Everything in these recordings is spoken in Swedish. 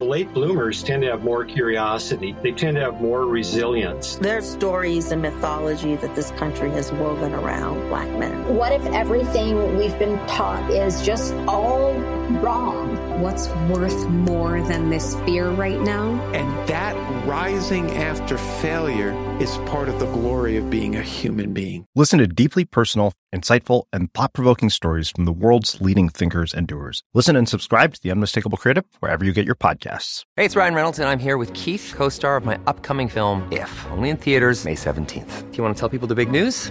Late bloomers tend to have more curiosity. They tend to have more resilience. There are stories and mythology that this country has woven around black men. What if everything we've been taught is just all wrong? What's worth more than this fear right now? And that rising after failure is part of the glory of being a human being. Listen to deeply personal, insightful, and thought provoking stories from the world's leading thinkers and doers. Listen and subscribe to The Unmistakable Creative wherever you get your podcasts. Hey, it's Ryan Reynolds, and I'm here with Keith, co star of my upcoming film, If, only in theaters, May 17th. Do you want to tell people the big news?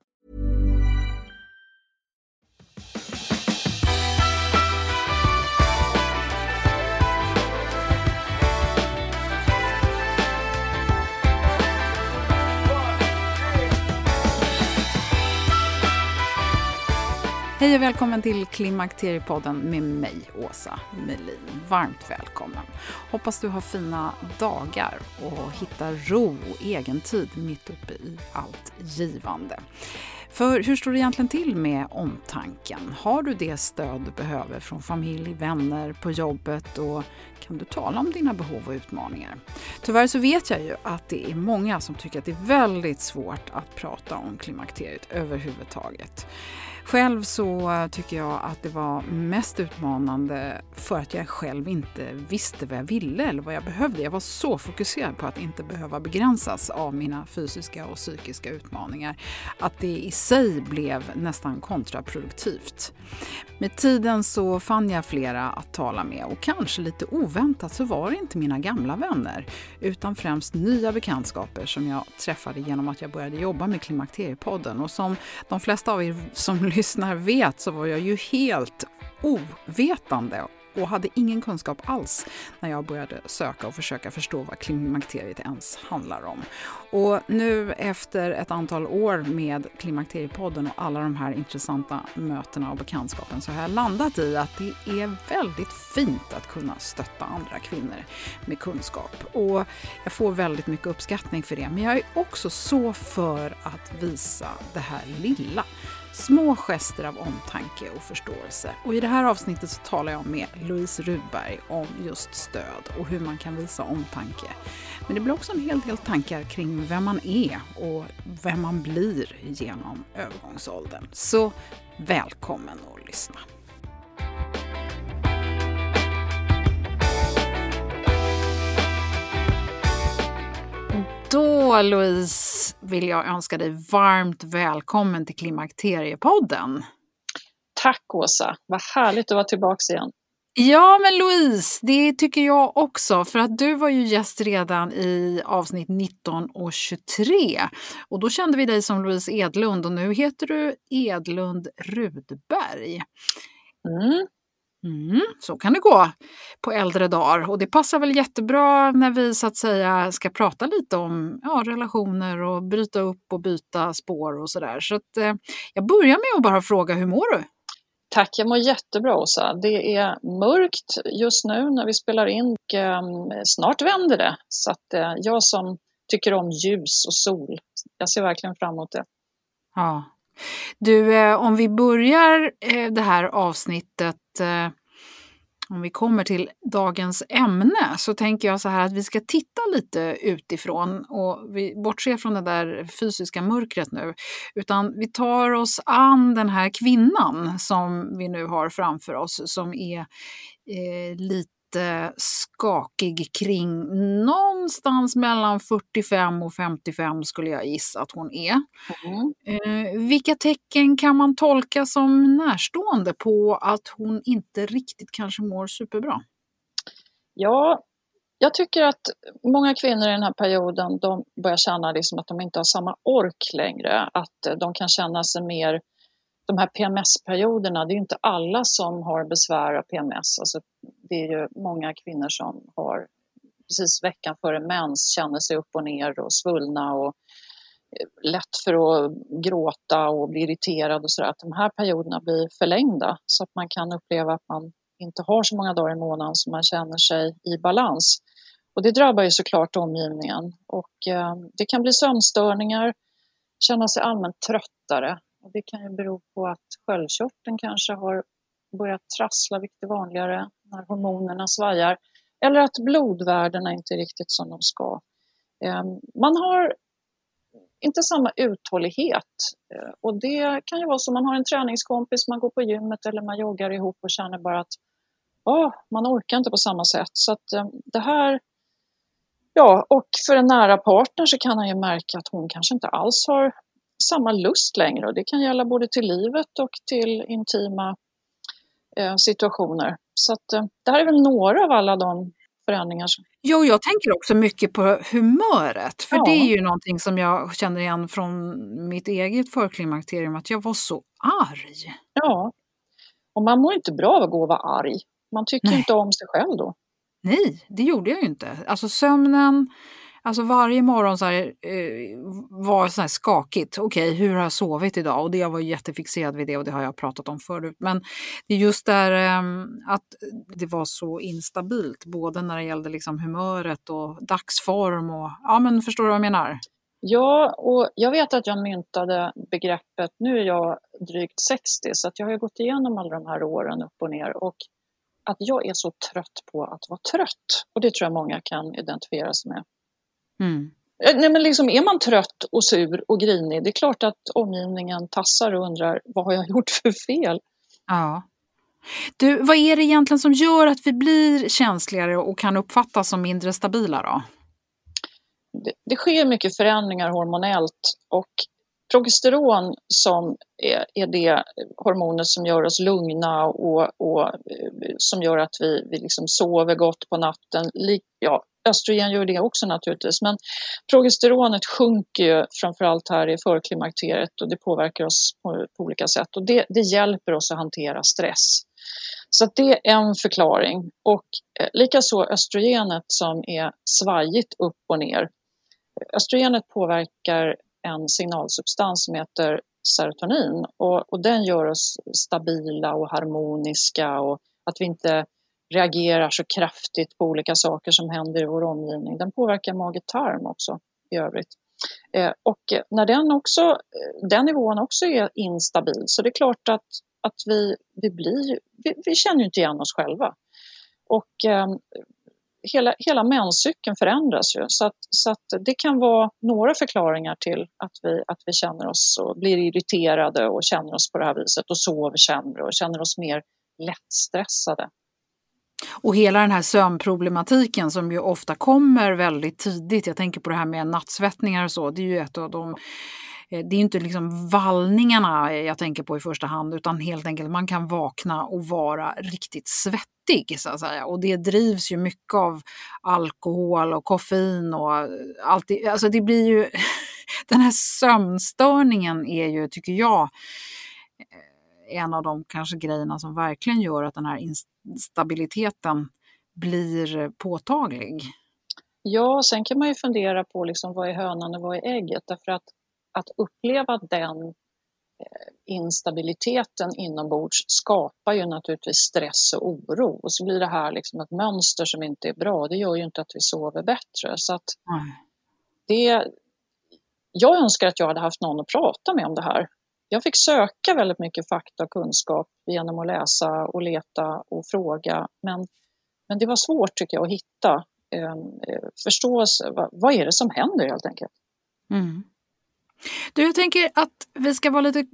Hej och välkommen till Klimakteriepodden med mig, Åsa Melin. Varmt välkommen. Hoppas du har fina dagar och hittar ro och egentid mitt uppe i allt givande. För hur står det egentligen till med omtanken? Har du det stöd du behöver från familj, vänner, på jobbet och kan du tala om dina behov och utmaningar? Tyvärr så vet jag ju att det är många som tycker att det är väldigt svårt att prata om klimakteriet överhuvudtaget. Själv så tycker jag att det var mest utmanande för att jag själv inte visste vad jag ville eller vad jag behövde. Jag var så fokuserad på att inte behöva begränsas av mina fysiska och psykiska utmaningar att det i sig blev nästan kontraproduktivt. Med tiden så fann jag flera att tala med och kanske lite oväntat så var det inte mina gamla vänner utan främst nya bekantskaper som jag träffade genom att jag började jobba med Klimakteriepodden och som de flesta av er som lyssnar vet så var jag ju helt ovetande och hade ingen kunskap alls när jag började söka och försöka förstå vad klimakteriet ens handlar om. Och nu efter ett antal år med Klimakteriepodden och alla de här intressanta mötena och bekantskapen så har jag landat i att det är väldigt fint att kunna stötta andra kvinnor med kunskap. Och jag får väldigt mycket uppskattning för det. Men jag är också så för att visa det här lilla Små gester av omtanke och förståelse. Och I det här avsnittet så talar jag med Louise Rudberg om just stöd och hur man kan visa omtanke. Men det blir också en hel del tankar kring vem man är och vem man blir genom övergångsåldern. Så välkommen att lyssna. Då, Louise, vill jag önska dig varmt välkommen till Klimakteriepodden. Tack Åsa, vad härligt att vara tillbaka igen. Ja, men Louise, det tycker jag också. För att du var ju gäst redan i avsnitt 19 och 23. Och då kände vi dig som Louise Edlund och nu heter du Edlund Rudberg. Mm. Mm, så kan det gå på äldre dagar och det passar väl jättebra när vi så att säga ska prata lite om ja, relationer och bryta upp och byta spår och sådär. Så att, eh, jag börjar med att bara fråga, hur mår du? Tack, jag mår jättebra Åsa. Det är mörkt just nu när vi spelar in och eh, snart vänder det. Så att eh, jag som tycker om ljus och sol, jag ser verkligen fram emot det. Ja. Du, eh, om vi börjar eh, det här avsnittet om vi kommer till dagens ämne så tänker jag så här att vi ska titta lite utifrån och vi bortser från det där fysiska mörkret nu. Utan vi tar oss an den här kvinnan som vi nu har framför oss som är eh, lite skakig kring någonstans mellan 45 och 55 skulle jag gissa att hon är. Mm. Eh, vilka tecken kan man tolka som närstående på att hon inte riktigt kanske mår superbra? Ja, jag tycker att många kvinnor i den här perioden de börjar känna liksom att de inte har samma ork längre. Att de kan känna sig mer... De här PMS-perioderna, det är ju inte alla som har besvär av PMS. Alltså, det är ju många kvinnor som har precis veckan före mens känner sig upp och ner och svullna och eh, lätt för att gråta och bli irriterad och sådär. Att de här perioderna blir förlängda så att man kan uppleva att man inte har så många dagar i månaden som man känner sig i balans. Och det drabbar ju såklart omgivningen och eh, det kan bli sömnstörningar, känna sig allmänt tröttare. Och det kan ju bero på att sköldkörteln kanske har börjat trassla, vilket är vanligare när hormonerna svajar. Eller att blodvärdena inte är riktigt som de ska. Ehm, man har inte samma uthållighet. Eh, och det kan ju vara så man har en träningskompis, man går på gymmet eller man joggar ihop och känner bara att oh, man orkar inte på samma sätt. Så att ehm, det här Ja, och för en nära partner så kan han ju märka att hon kanske inte alls har samma lust längre och det kan gälla både till livet och till intima eh, situationer. Så att, eh, det här är väl några av alla de förändringar. Som... Jo, jag tänker också mycket på humöret, för ja. det är ju någonting som jag känner igen från mitt eget förklimakterium, att jag var så arg. Ja, och man mår inte bra av att gå och vara arg. Man tycker Nej. inte om sig själv då. Nej, det gjorde jag ju inte. Alltså sömnen, alltså varje morgon så här, eh, var så här skakigt. Okej, okay, hur har jag sovit idag? Och det, jag var jättefixerad vid det och det har jag pratat om förut. Men det är just där eh, att det var så instabilt, både när det gällde liksom humöret och dagsform och ja, men förstår du vad jag menar? Ja, och jag vet att jag myntade begreppet, nu är jag drygt 60 så att jag har gått igenom alla de här åren upp och ner och att jag är så trött på att vara trött. Och det tror jag många kan identifiera sig med. Mm. Eh, nej, men liksom, är man trött och sur och grinig, det är klart att omgivningen tassar och undrar vad har jag gjort för fel? Ja. Du, vad är det egentligen som gör att vi blir känsligare och kan uppfattas som mindre stabila då? Det, det sker mycket förändringar hormonellt och progesteron som är, är det hormonet som gör oss lugna och, och eh, som gör att vi, vi liksom sover gott på natten. Ja, östrogen gör det också naturligtvis, men progesteronet sjunker ju framförallt här i förklimakteriet och det påverkar oss på, på olika sätt och det, det, hjälper oss att hantera stress. Så det är en förklaring och eh, likaså östrogenet som är svajigt upp och ner. Östrogenet påverkar en signalsubstans som heter serotonin och, och den gör oss stabila och harmoniska och att vi inte reagerar så kraftigt på olika saker som händer i vår omgivning. Den påverkar mage-tarm också i övrigt. Eh, och när den, också, den nivån också är instabil så det är klart att, att vi, vi, blir, vi, vi känner inte igen oss själva. Och eh, hela, hela menscykeln förändras ju. Så, att, så att det kan vara några förklaringar till att vi, att vi känner oss och blir irriterade och känner oss på det här viset och sover sämre och känner oss mer lättstressade. Och hela den här sömnproblematiken som ju ofta kommer väldigt tidigt, jag tänker på det här med nattsvettningar och så, det är ju ett av de eh, det är inte liksom vallningarna jag tänker på i första hand utan helt enkelt man kan vakna och vara riktigt svettig så att säga. Och det drivs ju mycket av alkohol och koffein och allt. Det, alltså det blir ju, den här sömnstörningen är ju, tycker jag, eh, en av de kanske grejerna som verkligen gör att den här instabiliteten blir påtaglig. Ja, sen kan man ju fundera på liksom, vad är hönan och vad är ägget? Därför att att uppleva den eh, instabiliteten inombords skapar ju naturligtvis stress och oro och så blir det här liksom ett mönster som inte är bra. Det gör ju inte att vi sover bättre. Så att det, jag önskar att jag hade haft någon att prata med om det här. Jag fick söka väldigt mycket fakta och kunskap genom att läsa och leta och fråga men, men det var svårt tycker jag att hitta eh, eh förståelse. vad, vad är det som händer helt enkelt. Mm. Du, jag tänker att vi ska vara lite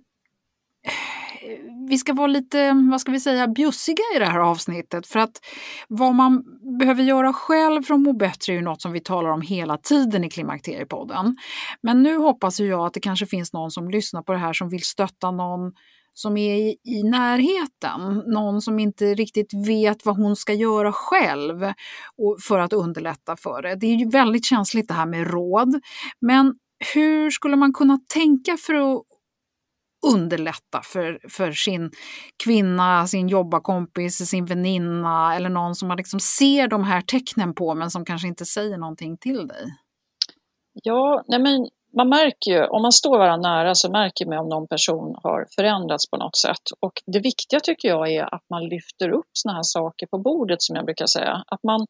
vi ska vara lite, vad ska vi säga, bjussiga i det här avsnittet. För att vad man behöver göra själv för att må bättre är ju något som vi talar om hela tiden i Klimakteriepodden. Men nu hoppas jag att det kanske finns någon som lyssnar på det här som vill stötta någon som är i, i, närheten. Någon som inte riktigt vet vad hon ska göra själv för att underlätta för det. Det är ju väldigt känsligt det här med råd. Men hur skulle man kunna tänka för att underlätta för, för sin kvinna, sin jobbarkompis, sin väninna eller någon som man liksom ser de här tecknen på men som kanske inte säger någonting till dig? Ja, nej men man märker ju, om man står varandra nära så märker man om någon person har förändrats på något sätt. Och det viktiga tycker jag är att man lyfter upp såna här saker på bordet som jag brukar säga. Att man,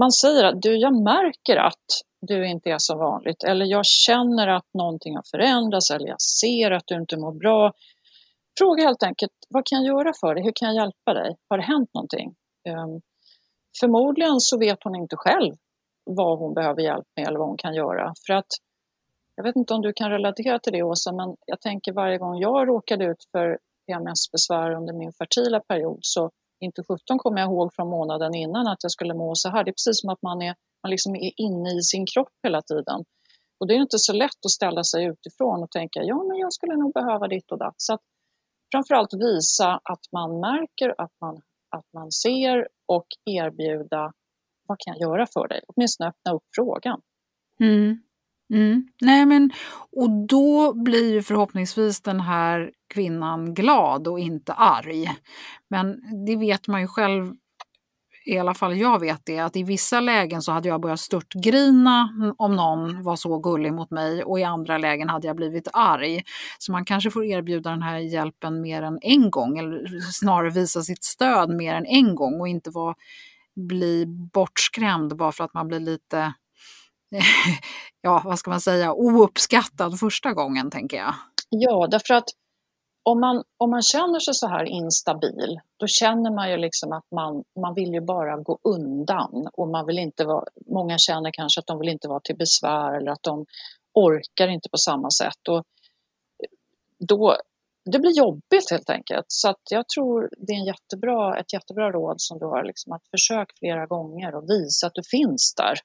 man säger att du, jag märker att du inte är som vanligt eller jag känner att någonting har förändrats eller jag ser att du inte mår bra. Fråga helt enkelt, vad kan jag göra för dig? Hur kan jag hjälpa dig? Har det hänt någonting? Ehm, förmodligen så vet hon inte själv vad hon behöver hjälp med eller vad hon kan göra. För att, jag vet inte om du kan relatera till det Åsa, men jag tänker varje gång jag råkade ut för PMS-besvär under min fertila period så inte 17 kommer jag ihåg från månaden innan att jag skulle må så här. Det är precis som att man är man liksom är inne i sin kropp hela tiden. Och det är inte så lätt att ställa sig utifrån och tänka ja men jag skulle nog behöva ditt och datt. Så att framförallt visa att man märker, att man, att man ser och erbjuda vad kan jag göra för dig? Åtminstone öppna upp frågan. Mm. Mm. Nej, men, och då blir ju förhoppningsvis den här kvinnan glad och inte arg. Men det vet man ju själv i alla fall jag vet det, att i vissa lägen så hade jag börjat störtgrina om någon var så gullig mot mig och i andra lägen hade jag blivit arg. Så man kanske får erbjuda den här hjälpen mer än en gång eller snarare visa sitt stöd mer än en gång och inte vara, bli bortskrämd bara för att man blir lite, ja vad ska man säga, ouppskattad första gången tänker jag. Ja, därför att om man, om man känner sig så här instabil, då känner man ju liksom att man, man vill ju bara gå undan och man vill inte vara, många känner kanske att de vill inte vara till besvär eller att de orkar inte på samma sätt. Och då, det blir jobbigt helt enkelt. Så att jag tror det är en jättebra, ett jättebra råd som du har, liksom att försök flera gånger och visa att du finns där.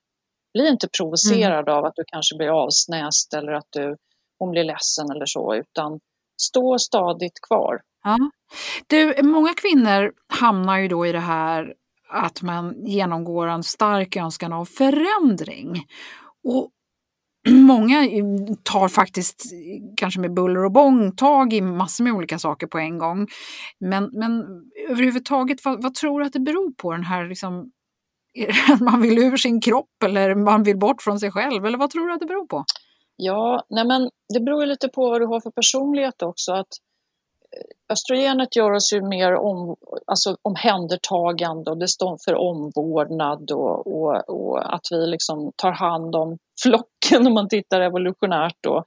Bli inte provocerad mm. av att du kanske blir avsnäst eller att du, hon blir ledsen eller så, utan stå stadigt kvar. Ja. Du, många kvinnor hamnar ju då i det här att man genomgår en stark önskan av förändring. Och många tar faktiskt, kanske med buller och bång, tag i massor med olika saker på en gång. Men, men överhuvudtaget, vad, vad tror du att det beror på den här liksom, man vill ur sin kropp eller man vill bort från sig själv? Eller vad tror du att det beror på? Ja, nej men det beror ju lite på vad du har för personlighet också. Att eh, östrogenet gör oss ju mer om, alltså omhändertagande och det står för omvårdnad och, och, och, att vi liksom tar hand om flocken om man tittar evolutionärt. Då.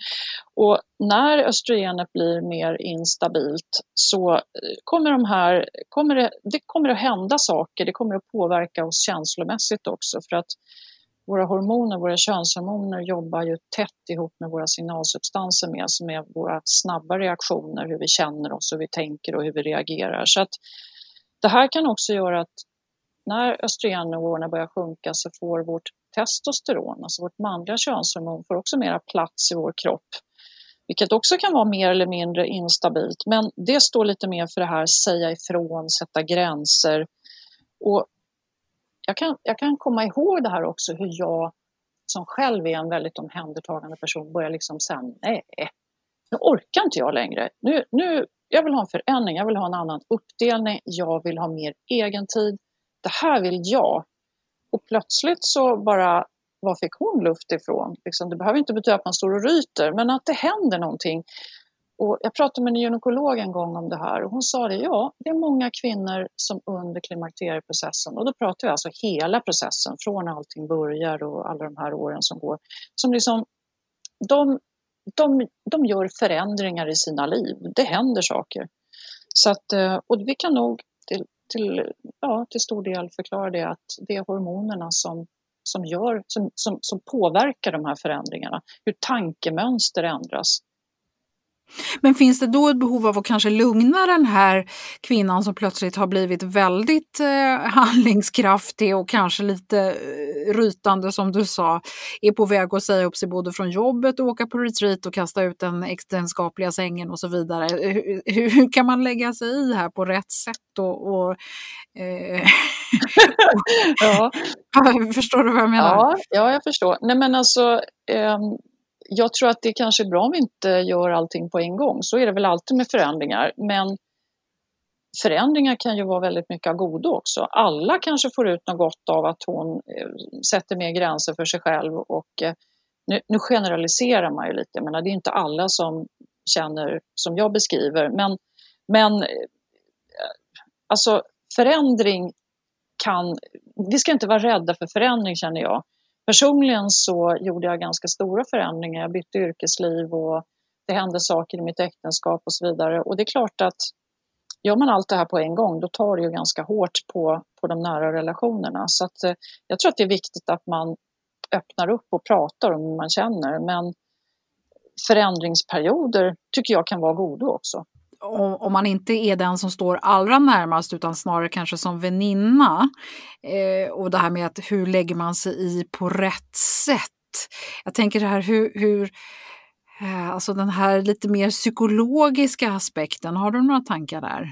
Och när östrogenet blir mer instabilt så eh, kommer, de här, kommer det, det kommer att hända saker, det kommer att påverka oss känslomässigt också. För att våra hormoner, våra könshormoner jobbar ju tätt ihop med våra signalsubstanser med, som är våra snabba reaktioner, hur vi känner oss, hur vi tänker och hur vi reagerar. Så att det här kan också göra att när östrogennivåerna börjar sjunka så får vårt testosteron, alltså vårt manliga könshormon, får också mera plats i vår kropp. Vilket också kan vara mer eller mindre instabilt, men det står lite mer för det här säga ifrån, sätta gränser. Och jag kan, jag kan komma ihåg det här också hur jag som själv är en väldigt omhändertagande person börjar liksom säga nej, eh, nu orkar inte jag längre. Nu, nu, jag vill ha en förändring, jag vill ha en annan uppdelning, jag vill ha mer egen tid. Det här vill jag. Och plötsligt så bara, var fick hon luft ifrån? Liksom, det behöver inte betyda att man står och ryter, men att det händer någonting. Och jag pratade med en gynekolog en gång om det här och hon sa det, ja, det är många kvinnor som under klimakterieprocessen, och då pratar vi alltså hela processen från när allting börjar och alla de här åren som går, som liksom, de, de, de gör förändringar i sina liv. Det händer saker. Så att, eh, och vi kan nog till, ja, till stor del förklara det att det är hormonerna som, som, gör, som, som, som påverkar de här förändringarna. Hur tankemönster ändras men finns det då ett behov av att kanske lugna den här kvinnan som plötsligt har blivit väldigt eh, handlingskraftig och kanske lite eh, rytande som du sa, är på väg att säga upp sig både från jobbet och åka på retreat och kasta ut den äktenskapliga sängen och så vidare. Hur, hur kan man lägga sig i här på rätt sätt? Och, och eh, ja. förstår du vad jag menar? Ja, ja jag förstår. Nej men alltså, eh, jag tror att det kanske är bra om vi inte gör allting på en gång. Så är det väl alltid med förändringar. Men förändringar kan ju vara väldigt mycket av godo också. Alla kanske får ut något gott av att hon eh, sätter mer gränser för sig själv. Och, eh, nu, nu generaliserar man ju lite, jag menar, det är inte alla som känner som jag beskriver. Men, men eh, alltså förändring kan... Vi ska inte vara rädda för förändring känner jag. Personligen så gjorde jag ganska stora förändringar. Jag bytte yrkesliv och det hände saker i mitt äktenskap och så vidare. Och det är klart att gör man allt det här på en gång då tar det ju ganska hårt på, på de nära relationerna. Så att, eh, jag tror att det är viktigt att man öppnar upp och pratar om hur man känner. Men förändringsperioder tycker jag kan vara goda också om, man inte är den som står allra närmast utan snarare kanske som väninna. Eh, och det här med att hur lägger man sig i på rätt sätt? Jag tänker det här hur, hur eh, alltså den här lite mer psykologiska aspekten, har du några tankar där?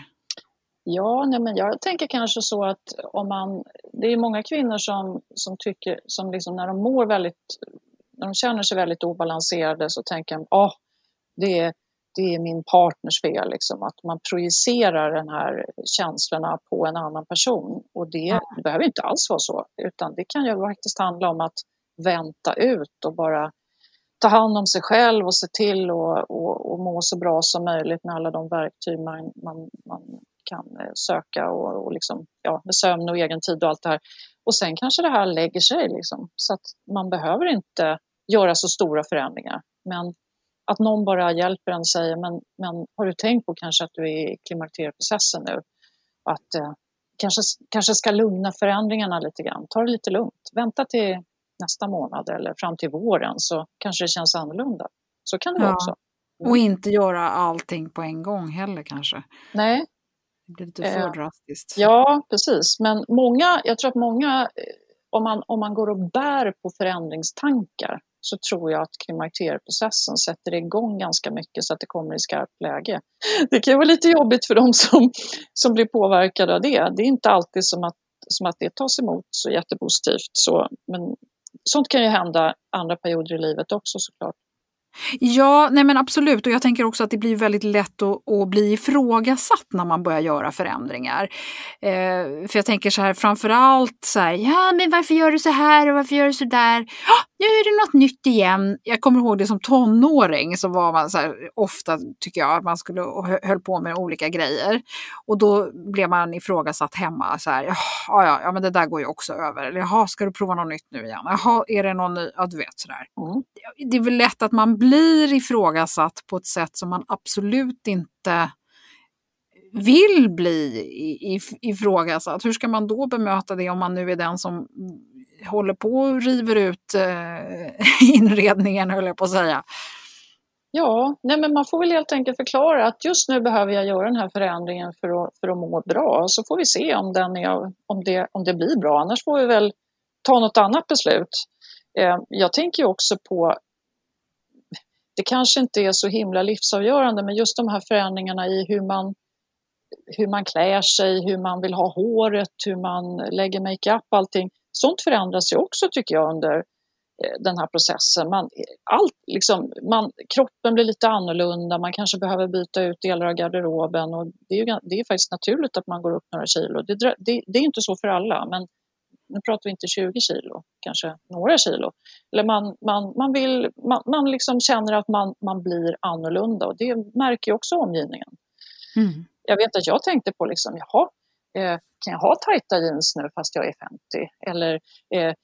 Ja, nej men jag tänker kanske så att om man, det är många kvinnor som, som tycker, som liksom när de mår väldigt, när de känner sig väldigt obalanserade så tänker de, oh, det är det är min partners fel, liksom, att man projicerar den här känslorna på en annan person. Och det, det behöver inte alls vara så, utan det kan ju faktiskt handla om att vänta ut och bara ta hand om sig själv och se till och, och, och må så bra som möjligt med alla de verktyg man, man, man kan eh, söka och, och liksom, ja, med sömn och egen tid och allt det här. Och sen kanske det här lägger sig liksom, så att man behöver inte göra så stora förändringar. Men att någon bara hjälper en och säger men, men har du tänkt på kanske att du är i klimakterieprocessen nu? Att eh, kanske, kanske ska lugna förändringarna lite grann. Ta det lite lugnt. Vänta till nästa månad eller fram till våren så kanske det känns annorlunda. Så kan det ja. vara också. Mm. Och inte göra allting på en gång heller kanske. Nej. Det blir lite för eh, drastiskt. Ja, precis. Men många, jag tror att många, eh, om man, om man går och bär på förändringstankar så tror jag att klimakterieprocessen sätter igång ganska mycket så att det kommer i skarpt läge. Det kan vara lite jobbigt för de som, som blir påverkade av det. Det är inte alltid som att, som att det tas emot så jättepositivt. Så, men sånt kan ju hända andra perioder i livet också såklart. Ja, nej men absolut. Och jag tänker också att det blir väldigt lätt att, att bli ifrågasatt när man börjar göra förändringar. Eh, för jag tänker så här, framförallt så här, ja men varför gör du så här och varför gör du så där? Oh, nu är det något nytt igen. Jag kommer ihåg det som tonåring så var man så här, ofta tycker jag att man skulle höll på med olika grejer. Och då blev man ifrågasatt hemma så här, ja, ja, ja men det där går ju också över. Eller jaha, ska du prova något nytt nu igen? Jaha, är det någon ny? Ja, du vet sådär. Mm. Det är väl lätt att man blir ifrågasatt på ett sätt som man absolut inte vill bli ifrågasatt. Hur ska man då bemöta det om man nu är den som håller på och river ut eh, inredningen, höll jag på att säga? Ja, nej men man får väl helt enkelt förklara att just nu behöver jag göra den här förändringen för att, för att må bra. Så får vi se om, den är, om, det, om det blir bra. Annars får vi väl ta något annat beslut. Eh, jag tänker också på det kanske inte är så himla livsavgörande men just de här förändringarna i hur man, hur man klär sig, hur man vill ha håret, hur man lägger makeup, allting. Sånt förändras ju också tycker jag under eh, den här processen. Man, allt, liksom, man, kroppen blir lite annorlunda, man kanske behöver byta ut delar av garderoben och det är, ju, det är faktiskt naturligt att man går upp några kilo. Det, det, det är inte så för alla men nu pratar vi inte 20 kilo, kanske några kilo. Eller man, man, man, vill, man, man liksom känner att man, man blir annorlunda och det märker ju också omgivningen. Mm. Jag vet att jag tänkte på liksom, jaha, eh, kan jag ha tajta jeans nu fast jag är 50? Eller eh,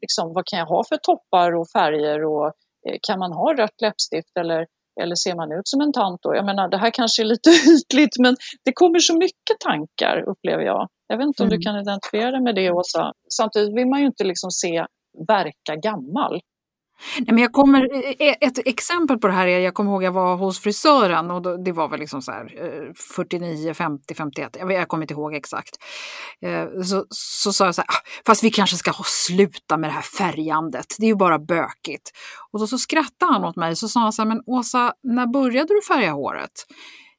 liksom, vad kan jag ha för toppar och färger och eh, kan man ha rött läppstift eller eller ser man ut som en tant då? Jag menar, det här kanske är lite ytligt men det kommer så mycket tankar upplever jag. Jag vet inte om mm. du kan identifiera dig med det Åsa? Samtidigt vill man ju inte liksom se verka gammal. Nej, men jag kommer, eh, eh, ett exempel på det här är, jag kommer ihåg jag var hos frisören och då, det var väl liksom så här 49, 50, 51, jag, jag kommer inte ihåg exakt. Eh, så, så sa jag så här, ah, fast vi kanske ska sluta med det här färgandet, det är ju bara bökigt. Och då så skrattade han åt mig så sa han så här, men Åsa, när började du färga håret?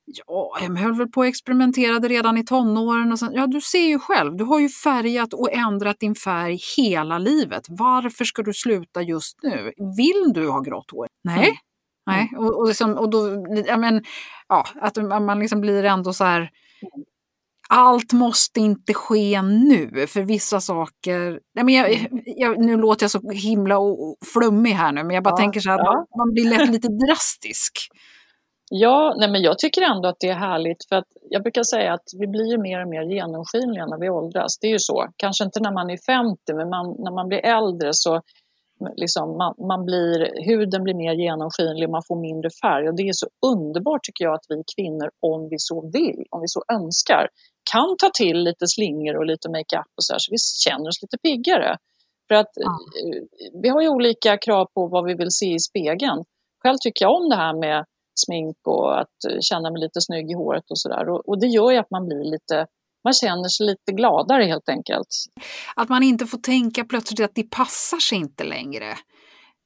Ja, jag höll väl på och experimenterade redan i tonåren. Och sen, ja, du ser ju själv, du har ju färgat och ändrat din färg hela livet. Varför ska du sluta just nu? Vill du ha grått hår? Nej. Mm. Nej, och, och, liksom, och då, ja, men, ja, att man liksom blir ändå så här, allt måste inte ske nu, för vissa saker... Nej, men jag, jag, nu låter jag så himla flummig här nu, men jag bara ja, tänker så här, ja. man, man blir lätt lite drastisk. Ja, nej men jag tycker ändå att det är härligt för att jag brukar säga att vi blir ju mer och mer genomskinliga när vi åldras. Det är ju så. Kanske inte när man är 50 men man, när man blir äldre så liksom man, man blir, huden blir mer genomskinlig, man får mindre färg och det är så underbart tycker jag att vi kvinnor om vi så vill, om vi så önskar kan ta till lite slingor och lite makeup och så här så vi känner oss lite piggare. För att ja. Eh, vi har ju olika krav på vad vi vill se i spegeln. Själv tycker jag om det här med smink och att känna mig lite snygg i håret och sådär. Och, och, det gör ju att man blir lite man känner sig lite gladare helt enkelt. Att man inte får tänka plötsligt att det passar sig inte längre.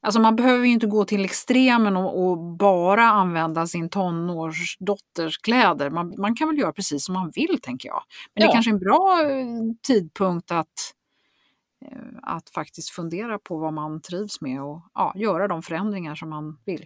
Alltså man behöver ju inte gå till extremen och, och bara använda sin tonårsdotters kläder. Man, man, kan väl göra precis som man vill tänker jag. Men ja. det är kanske är en bra eh, tidpunkt att, eh, att faktiskt fundera på vad man trivs med och ja, göra de förändringar som man vill.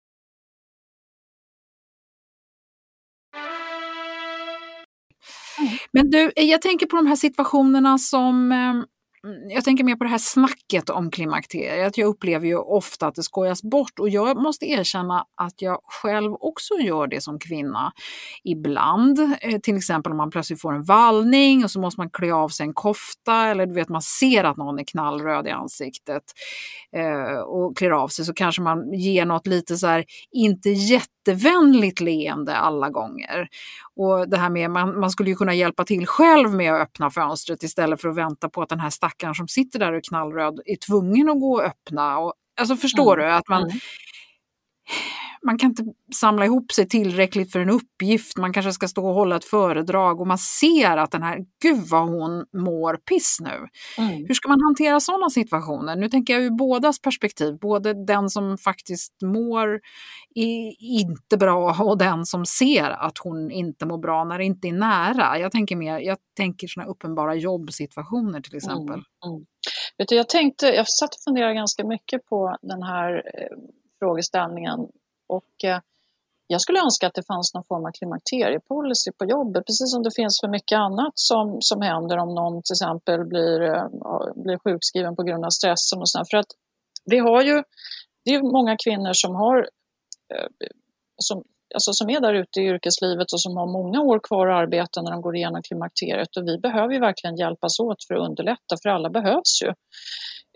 Men du, jag tänker på de här situationerna som ehm, Mm, jag tänker mer på det här snacket om klimakteriet. Jag upplever ju ofta att det skojas bort och jag måste erkänna att jag själv också gör det som kvinna ibland. Eh, till exempel om man plötsligt får en vallning och så måste man klä av sig en kofta eller du vet man ser att någon är knallröd i ansiktet eh, och klär av sig så kanske man ger något lite så här, inte jättevänligt leende alla gånger. Och det här med man, man skulle ju kunna hjälpa till själv med att öppna fönstret istället för att vänta på att den här stackaren som sitter där och är knallröd är tvungen att gå och öppna. Och, alltså förstår mm. du? att man... Mm. Man kan inte samla ihop sig tillräckligt för en uppgift, man kanske ska stå och hålla ett föredrag och man ser att den här, gud vad hon mår piss nu. Mm. Hur ska man hantera sådana situationer? Nu tänker jag ur bådas perspektiv, både den som faktiskt mår inte bra och den som ser att hon inte mår bra när det inte är nära. Jag tänker mer, jag tänker sådana uppenbara jobbsituationer till exempel. Mm. Mm. Vet du, jag tänkte, jag satt och funderade ganska mycket på den här eh, frågeställningen och eh, jag skulle önska att det fanns någon form av klimakteriepolicy på jobbet, precis som det finns för mycket annat som, som händer om någon till exempel blir, eh, blir sjukskriven på grund av stressen och sådär. För att vi har ju, det är många kvinnor som har eh, som, alltså som är där ute i yrkeslivet och som har många år kvar att arbeta när de går igenom klimakteriet och vi behöver ju verkligen hjälpas åt för att underlätta för alla behövs ju.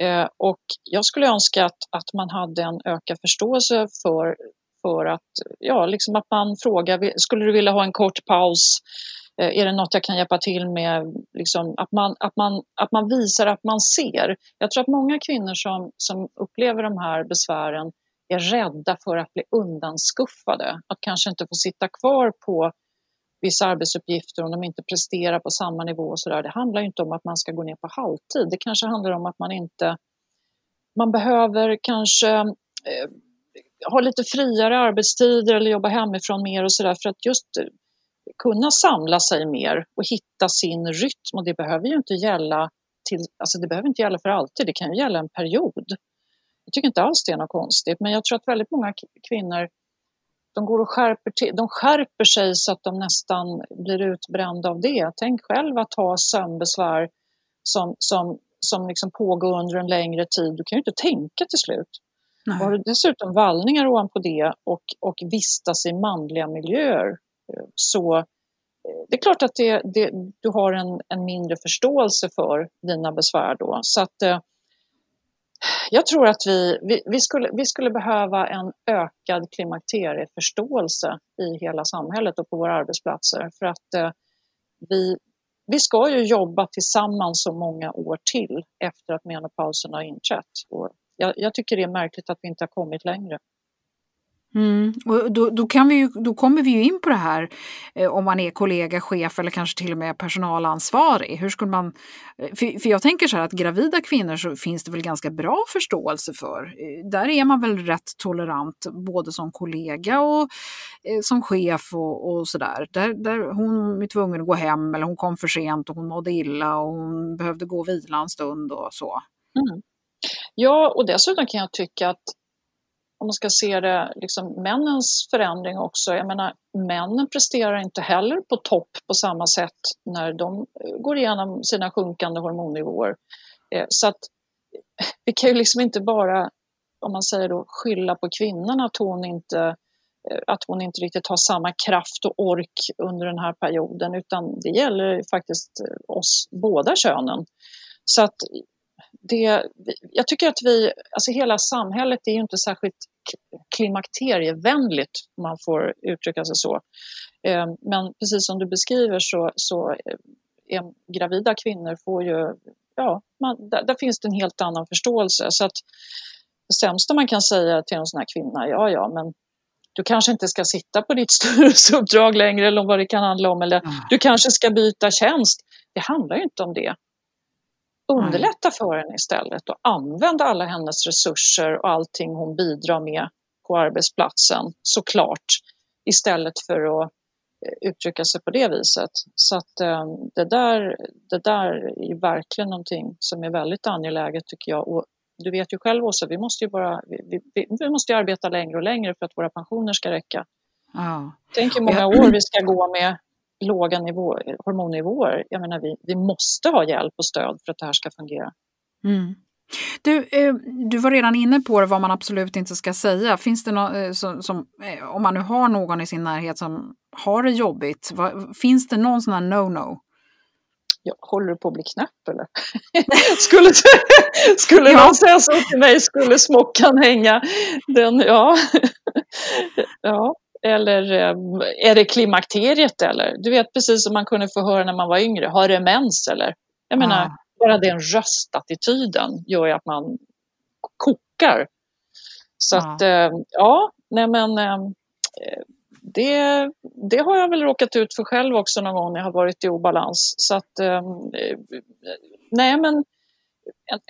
Eh, och jag skulle önska att, att man hade en ökad förståelse för, för att, ja, liksom att man frågar, skulle du vilja ha en kort paus? Eh, är det något jag kan hjälpa till med? Liksom, att, man, att, man, att man visar att man ser. Jag tror att många kvinnor som, som upplever de här besvären är rädda för att bli undanskuffade, att kanske inte få sitta kvar på vissa arbetsuppgifter om de inte presterar på samma nivå och så där. Det handlar inte om att man ska gå ner på halvtid. Det kanske handlar om att man inte... Man behöver kanske eh, ha lite friare arbetstider eller jobba hemifrån mer och så där för att just eh, kunna samla sig mer och hitta sin rytm. Och det behöver ju inte gälla till, alltså det behöver inte gälla för alltid, det kan ju gälla en period. Jag tycker inte alls det är något konstigt, men jag tror att väldigt många kvinnor de går och skärper, till, de skärper sig så att de nästan blir utbrända av det. Tänk själv att ha sömnbesvär som, som, som liksom pågår under en längre tid. Du kan ju inte tänka till slut. Nej. Har du dessutom vallningar ovanpå det och, och vistas i manliga miljöer eh, så eh, det är klart att det, det, du har en, en mindre förståelse för dina besvär då. Så att, eh, jag tror att vi, vi, vi, skulle, vi skulle behöva en ökad klimakterieförståelse i hela samhället och på våra arbetsplatser. För att eh, vi, vi ska ju jobba tillsammans så många år till efter att menopausen har inträtt. Och jag, jag tycker det är märkligt att vi inte har kommit längre. Mm. Och då, då, kan vi ju, då kommer vi ju in på det här eh, om man är kollega, chef eller kanske till och med personalansvarig. Hur skulle man, eh, för, för jag tänker så här att gravida kvinnor så finns det väl ganska bra förståelse för. Eh, där är man väl rätt tolerant både som kollega och eh, som chef och, och sådär. Där, där hon är tvungen att gå hem eller hon kom för sent och hon mådde illa och hon behövde gå och vila en stund och så. Mm. Ja, och dessutom kan jag tycka att om man ska se det, liksom männens förändring också. Jag menar, männen presterar inte heller på topp på samma sätt när de går igenom sina sjunkande hormonnivåer. Eh, så att vi kan ju liksom inte bara, om man säger då, skylla på kvinnan att hon inte eh, att hon inte riktigt har samma kraft och ork under den här perioden utan det gäller faktiskt eh, oss båda könen. Så att det, jag tycker att vi, alltså hela samhället är ju inte särskilt klimakterievänligt om man får uttrycka sig så. Eh, men precis som du beskriver så, så eh, är gravida kvinnor får ju, ja, man, där, där, finns det en helt annan förståelse. Så att det sämsta man kan säga till en sån här kvinna, ja ja, men du kanske inte ska sitta på ditt styrelseuppdrag längre eller vad det kan handla om, eller du kanske ska byta tjänst. Det handlar ju inte om det. Underlätta för henne istället och använd alla hennes resurser och allting hon bidrar med på arbetsplatsen såklart istället för att eh, uttrycka sig på det viset. Så att eh, det där, det där är verkligen någonting som är väldigt angeläget tycker jag. Och du vet ju själv också, vi måste ju bara, vi, vi, vi måste arbeta längre och längre för att våra pensioner ska räcka. Ja. Tänk hur många år vi ska gå med låga nivå, hormonnivåer. Jag menar, vi, vi måste ha hjälp och stöd för att det här ska fungera. Mm. Du, eh, du var redan inne på det, vad man absolut inte ska säga. Finns det något eh, som, som, eh, om man nu har någon i sin närhet som har det jobbigt, vad, finns det någon sån här no-no? Ja, håller du på att bli knäpp eller? skulle skulle ja. någon säga så till mig skulle smockan hänga. Den, ja. ja. Eller eh, är det klimakteriet eller? Du vet precis som man kunde få höra när man var yngre, har det mens eller? Jag menar, ja. bara den röstattityden gör ju att man kokar. Så ja. att, eh, ja, nej men eh, det, det har jag väl råkat ut för själv också någon gång när jag har varit i obalans. Så att, nej men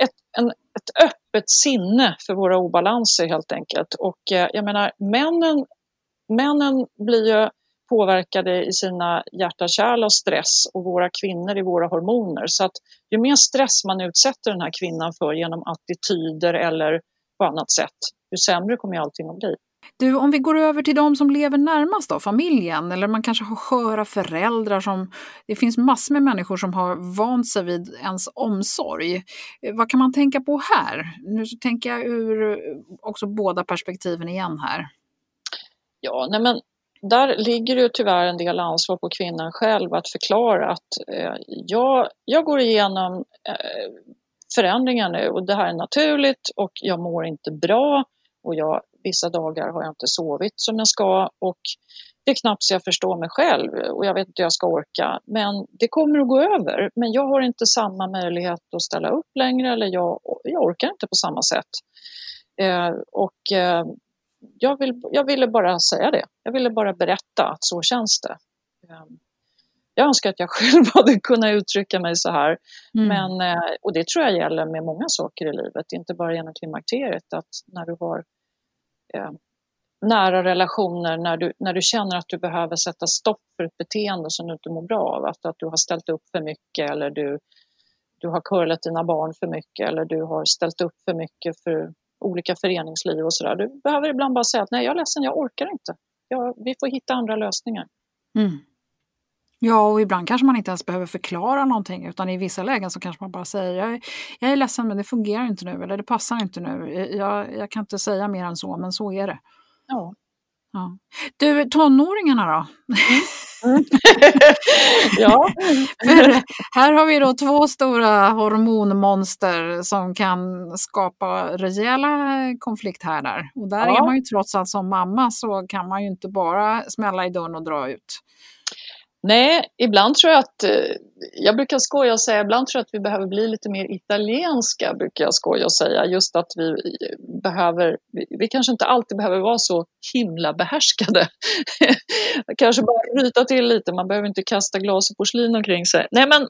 ett, en, ett öppet sinne för våra obalanser helt enkelt. Och jag menar, männen, männen blir ju påverkade i sina hjärtakärl av stress och våra kvinnor i våra hormoner. Så att ju mer stress man utsätter den här kvinnan för genom attityder eller på annat sätt, ju sämre kommer allting att bli. Du, om vi går över till de som lever närmast då, familjen, eller man kanske har sköra föräldrar som... Det finns massor med människor som har vant sig vid ens omsorg. Eh, vad kan man tänka på här? Nu så tänker jag ur eh, också båda perspektiven igen här. Ja, nej men där ligger det tyvärr en del ansvar på kvinnan själv att förklara att eh, jag, jag går igenom eh, förändringar nu och det här är naturligt och jag mår inte bra och jag, vissa dagar har jag inte sovit som jag ska och det är knappt så jag förstår mig själv och jag vet inte hur jag ska orka. Men det kommer att gå över. Men jag har inte samma möjlighet att ställa upp längre eller jag, jag orkar inte på samma sätt. Eh, och eh, jag, vill, jag ville bara säga det. Jag ville bara berätta att så känns det. Ehm, jag önskar att jag själv hade kunnat uttrycka mig så här. Mm. Men, eh, och det tror jag gäller med många saker i livet, inte bara genom klimakteriet. Att när du har eh, nära relationer, när du, när du känner att du behöver sätta stopp för ett beteende som du inte mår bra av. Att, att du har ställt upp för mycket eller du, du har curlat dina barn för mycket eller du har ställt upp för mycket för olika föreningsliv och sådär. Du behöver ibland bara säga att nej, jag är ledsen, jag orkar inte. Jag, vi får hitta andra lösningar. Mm. Ja, och ibland kanske man inte ens behöver förklara någonting utan i vissa lägen så kanske man bara säger jag är, jag är ledsen men det fungerar inte nu eller det passar inte nu. Jag, jag kan inte säga mer än så men så är det. Ja. Ja. Du, tonåringarna då? Mm. ja. här har vi då två stora hormonmonster som kan skapa rejäla konflikthärdar. Och där ja. är man ju trots allt som mamma så kan man ju inte bara smälla i dörren och dra ut. Nej, ibland tror jag att, eh, jag brukar skoja och säga, ibland tror jag att vi behöver bli lite mer italienska, brukar jag skoja och säga. Just att vi eh, behöver, vi kanske inte alltid behöver vara så himla behärskade. kanske bara ryta till lite, man behöver inte kasta glas och porslin omkring sig. Nej men,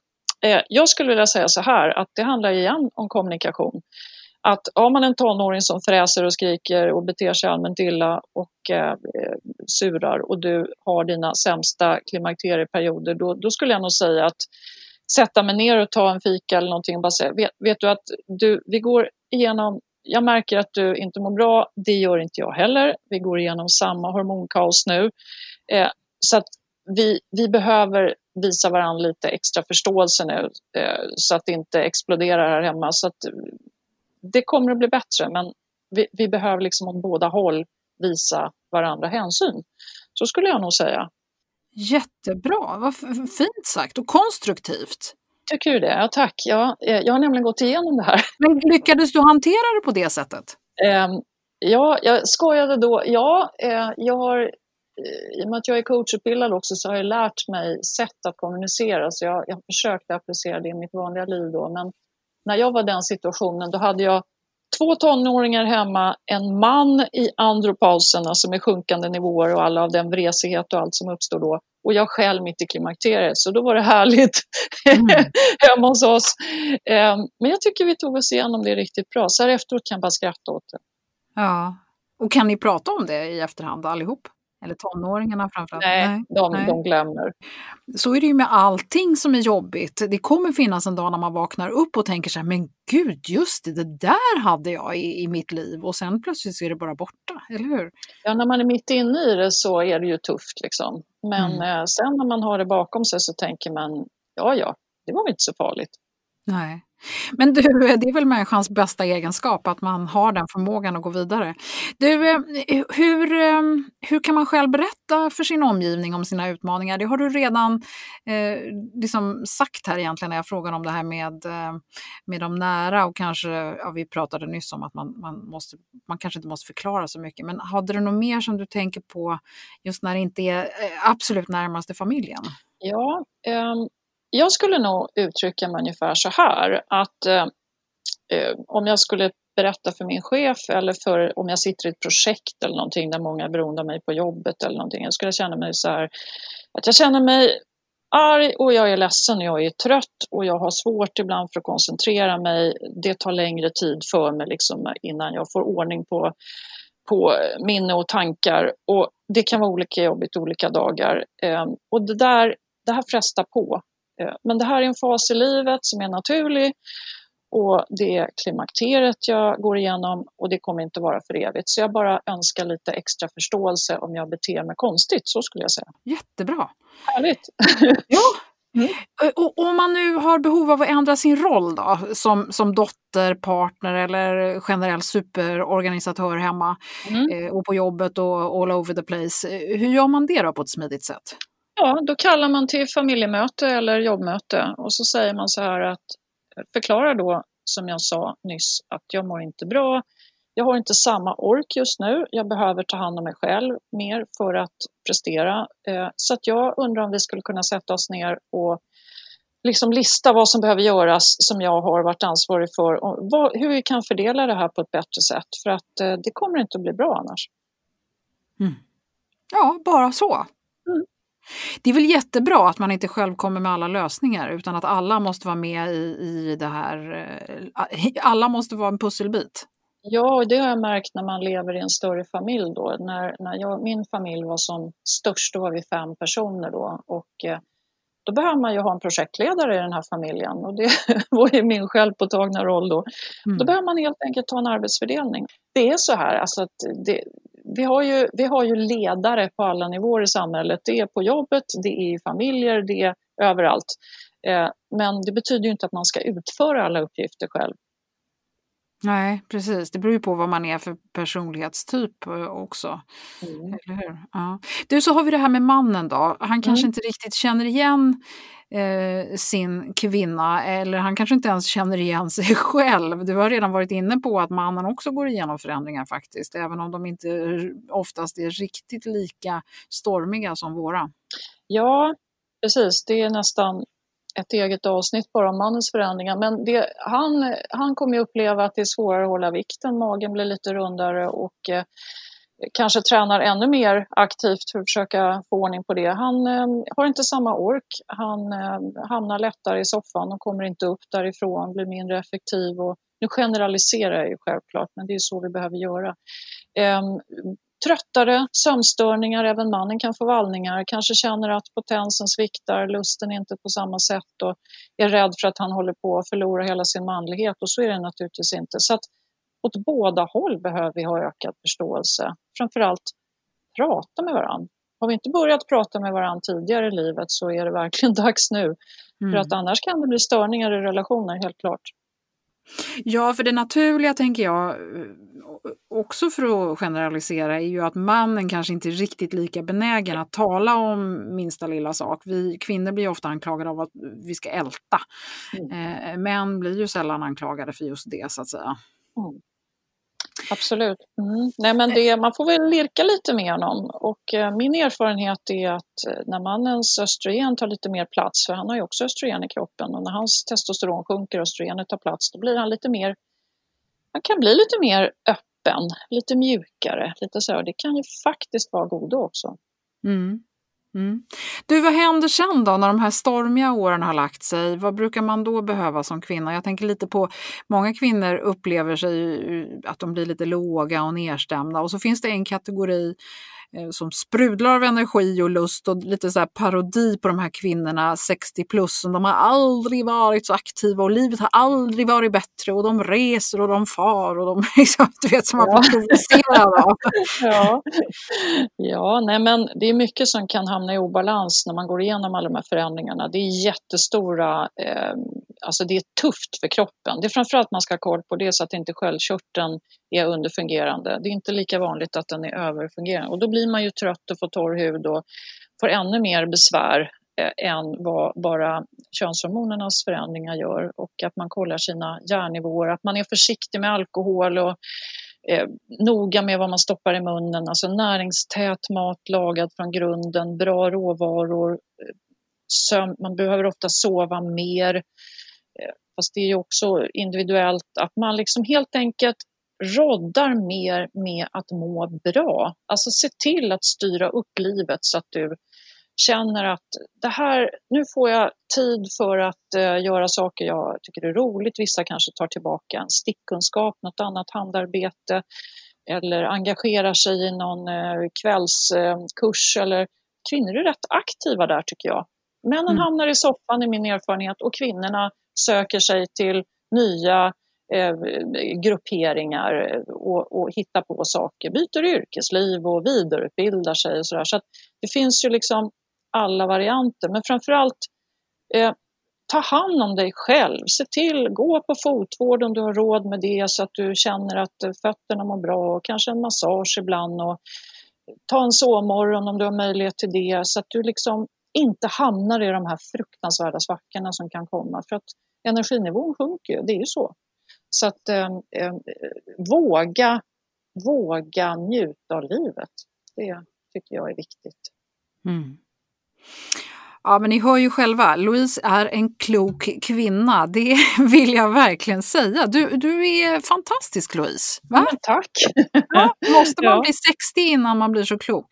eh, jag skulle vilja säga så här, att det handlar igen om kommunikation att har man en tonåring som fräser och skriker och beter sig allmänt illa och eh, surar och du har dina sämsta klimakterieperioder, då, då skulle jag nog säga att sätta mig ner och ta en fika eller någonting och bara säga, vet, vet du att du, vi går igenom jag märker att du inte mår bra, det gör inte jag heller. Vi går igenom samma hormonkaos nu. Eh, så att vi, vi behöver visa varandra lite extra förståelse nu eh, så att det inte exploderar här hemma. Så att det kommer att bli bättre men vi, vi behöver liksom åt båda håll visa varandra hänsyn. Så skulle jag nog säga. Jättebra, vad fint sagt och konstruktivt. Tycker du det? Ja, tack. Ja, eh, jag har nämligen gått igenom det här. Men lyckades du hantera det på det sättet? Um, ja, jag skojade då. Ja, eh, jag har, eh, i och med att jag är coachutbildad också så har jag lärt mig sätt att kommunicera. Så jag, jag försökte applicera det i mitt vanliga liv då. Men när jag var i den situationen, då hade jag två tonåringar hemma, en man i andropausen, alltså med sjunkande nivåer och alla av den vresighet och allt som uppstår då. Och jag själv mitt i klimakteriet, så då var det härligt mm. hemma hos oss. Ehm, men jag tycker vi tog oss igenom det riktigt bra, så här efteråt kan jag bara skratta åt det. Ja, och kan ni prata om det i efterhand allihop? Eller tonåringarna framförallt? Nej, Nej. De, Nej. de glömmer. Så är det ju med allting som är jobbigt. Det kommer finnas en dag när man vaknar upp och tänker så här, men gud, just det, det där hade jag i, i mitt liv och sen plötsligt så är det bara borta, eller hur? Ja, när man är mitt inne i det så är det ju tufft liksom. Men mm. eh, sen när man har det bakom sig så tänker man, ja, ja, det var väl inte så farligt. Nej. Men du, det är väl människans bästa egenskap, att man har den förmågan att gå vidare. Du, eh, hur, ehm, hur kan man själv berätta för sin omgivning om sina utmaningar? Det har du redan eh, liksom sagt här egentligen när jag frågade om det här med, eh, med de nära och kanske, ja, vi pratade nyss om att man, man, måste, man kanske inte måste förklara så mycket, men hade du något mer som du tänker på just när det inte är eh, absolut närmaste familjen? Ja, um jag skulle nog uttrycka mig ungefär så här att eh, eh, om jag skulle berätta för min chef eller för om jag sitter i ett projekt eller någonting där många är beroende av mig på jobbet eller någonting. Jag skulle känna mig så här att jag känner mig arg och jag är ledsen och jag är trött och jag har svårt ibland för att koncentrera mig. Det tar längre tid för mig liksom innan jag får ordning på, på minne och tankar och det kan vara olika jobbigt olika dagar. Eh, och det där, det här frestar på. Eh, men det här är en fas i livet som är naturlig och det är klimakteriet jag går igenom och det kommer inte vara för evigt. Så jag bara önskar lite extra förståelse om jag beter mig konstigt, så skulle jag säga. Jättebra! Härligt! ja. Mm. Och om man nu har behov av att ändra sin roll då, som, som dotter, partner eller generell superorganisatör hemma mm. eh, och på jobbet och all over the place. Hur gör man det då på ett smidigt sätt? Ja, då kallar man till familjemöte eller jobbmöte och så säger man så här att förklara då, som jag sa nyss, att jag mår inte bra. Jag har inte samma ork just nu. Jag behöver ta hand om mig själv mer för att prestera. Eh, så att jag undrar om vi skulle kunna sätta oss ner och liksom lista vad som behöver göras som jag har varit ansvarig för och vad, hur vi kan fördela det här på ett bättre sätt för att eh, det kommer inte att bli bra annars. Mm. Ja, bara så. Det är väl jättebra att man inte själv kommer med alla lösningar utan att alla måste vara med i, i det här. Eh, alla måste vara en pusselbit. Ja, det har jag märkt när man lever i en större familj då. När, när jag, min familj var som störst, då var vi fem personer då och eh, då behöver man ju ha en projektledare i den här familjen och det var ju min självpåtagna roll då. Mm. Då behöver man helt enkelt ha en arbetsfördelning. Det är så här, alltså att det, vi, har ju, vi har ju ledare på alla nivåer i samhället. Det är på jobbet, det är i familjer, det är överallt. Eh, men det betyder ju inte att man ska utföra alla uppgifter själv. Nej, precis. Det beror ju på vad man är för personlighetstyp eh, också. Mm. Eller hur? Ja. Du, så har vi det här med mannen då. Han kanske mm. inte riktigt känner igen eh, sin kvinna eller han kanske inte ens känner igen sig själv. Du har redan varit inne på att mannen också går igenom förändringar faktiskt, även om de inte oftast är riktigt lika stormiga som våra. Ja, precis. Det är nästan ett eget avsnitt bara om mannens förändringar. Men det, han, han kommer uppleva att det är svårare att hålla vikten, magen blir lite rundare och eh, kanske tränar ännu mer aktivt för att försöka få ordning på det. Han eh, har inte samma ork, han eh, hamnar lättare i soffan och kommer inte upp därifrån, blir mindre effektiv. Och, nu generaliserar jag ju självklart, men det är så vi behöver göra. Ehm, Tröttare, sömnstörningar, även mannen kan få vallningar, kanske känner att potensen sviktar, lusten inte på samma sätt och är rädd för att han håller på att förlora hela sin manlighet och så är det naturligtvis inte. Så att åt båda håll behöver vi ha ökad förståelse. Framförallt prata med varandra. Har vi inte börjat prata med varandra tidigare i livet så är det verkligen dags nu. Mm. För att annars kan det bli störningar i relationer, helt klart. Ja, för det naturliga tänker jag, också för att generalisera, är ju att mannen kanske inte är riktigt lika benägen att tala om minsta lilla sak. Vi kvinnor blir ofta anklagade av att vi ska älta. Mm. Eh, män blir ju sällan anklagade för just det, så att säga. Mm. Absolut. Mm. Nej, men det, man får väl lirka lite med honom. Och eh, min erfarenhet är att eh, när mannens östrogen tar lite mer plats, för han har ju också östrogen i kroppen, och när hans testosteron sjunker och östrogenet tar plats, då blir han lite mer, man kan bli lite mer öppen, lite mjukare, lite så. Det kan ju faktiskt vara godo också. Mm. Mm. Du, vad händer sen då när de här stormiga åren har lagt sig? Vad brukar man då behöva som kvinna? Jag tänker lite på, många kvinnor upplever sig att de blir lite låga och nedstämda och så finns det en kategori som sprudlar av energi och lust och lite så parodi på de här kvinnorna 60 plus. De har aldrig varit så aktiva och livet har aldrig varit bättre och de reser och de far och de liksom, du vet som man ja. blir provocerad av. ja. ja, nej men det är mycket som kan hamna i obalans när man går igenom alla de här förändringarna. Det är jättestora eh, alltså det är tufft för kroppen. Det är framförallt man ska ha koll på det så att inte sköldkörteln är underfungerande. Det är inte lika vanligt att den är överfungerande och då blir man ju trött och får torr hud och får ännu mer besvär eh, än vad bara könshormonernas förändringar gör och att man kollar sina järnnivåer, att man är försiktig med alkohol och eh, noga med vad man stoppar i munnen, alltså näringstät mat lagad från grunden, bra råvaror, eh, sömn, man behöver ofta sova mer, fast det är ju också individuellt, att man liksom helt enkelt roddar mer med att må bra. Alltså se till att styra upp livet så att du känner att det här, nu får jag tid för att uh, göra saker jag tycker är roligt. Vissa kanske tar tillbaka en stickkunskap, något annat handarbete eller engagerar sig i någon uh, kvällskurs. Eller kvinnor är rätt aktiva där tycker jag. Männen mm. hamnar i soffan i min erfarenhet och kvinnorna söker sig till nya eh, grupperingar eh, och, och hittar på saker, byter yrkesliv och vidareutbildar sig och sådär. Så att det finns ju liksom alla varianter, men framförallt eh, ta hand om dig själv. Se till, gå på fotvård om du har råd med det så att du känner att eh, fötterna mår bra och kanske en massage ibland och ta en sovmorgon om du har möjlighet till det så att du liksom inte hamnar i de här fruktansvärda svackorna som kan komma för att energinivån sjunker ju, det är ju så. Så att eh, eh, våga, våga njuta av livet, det tycker jag är viktigt. Mm. Ja, men ni hör ju själva, Louise är en klok kvinna. Det vill jag verkligen säga. Du, du är fantastisk Louise. Va? Ja, tack! Ja, måste man ja. bli 60 innan man blir så klok?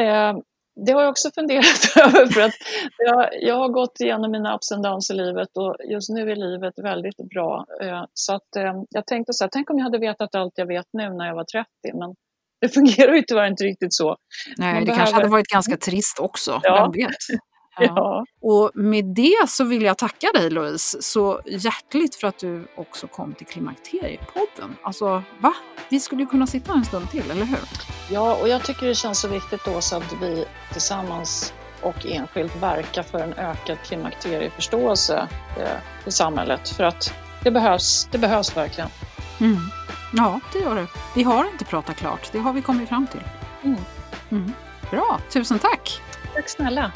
Eh, det har jag också funderat över för att jag, jag har gått igenom mina ups and downs i livet och just nu är livet väldigt bra. Eh, så att eh, jag tänkte så här, tänk om jag hade vetat allt jag vet nu när jag var 30, men det fungerar ju tyvärr inte riktigt så. Nej, Man det behöver... kanske hade varit ganska trist också, ja. vem vet? Ja. Och med det så vill jag tacka dig Louise så hjärtligt för att du också kom till Klimakteriepodden. Alltså, va? Vi skulle ju kunna sitta en stund till, eller hur? Ja, och jag tycker det känns så viktigt då så att vi tillsammans och enskilt verkar för en ökad klimakterieförståelse eh, i samhället. För att det behövs, det behövs verkligen. Mm. Ja, det gör det. Vi har inte pratat klart, det har vi kommit fram till. Mm. Mm. Bra, tusen tack! Tack snälla!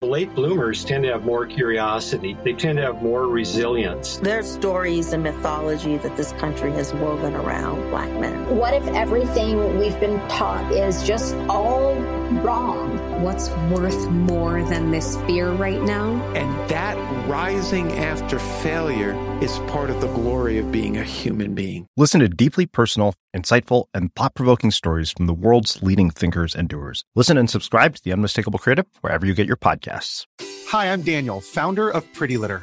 The late bloomers tend to have more curiosity. They tend to have more resilience. There's stories and mythology that this country has woven around black men. What if everything we've been taught is just all wrong? What's worth more than this fear right now? And that rising after failure is part of the glory of being a human being. Listen to deeply personal, insightful, and thought provoking stories from the world's leading thinkers and doers. Listen and subscribe to The Unmistakable Creative wherever you get your podcasts. Hi, I'm Daniel, founder of Pretty Litter.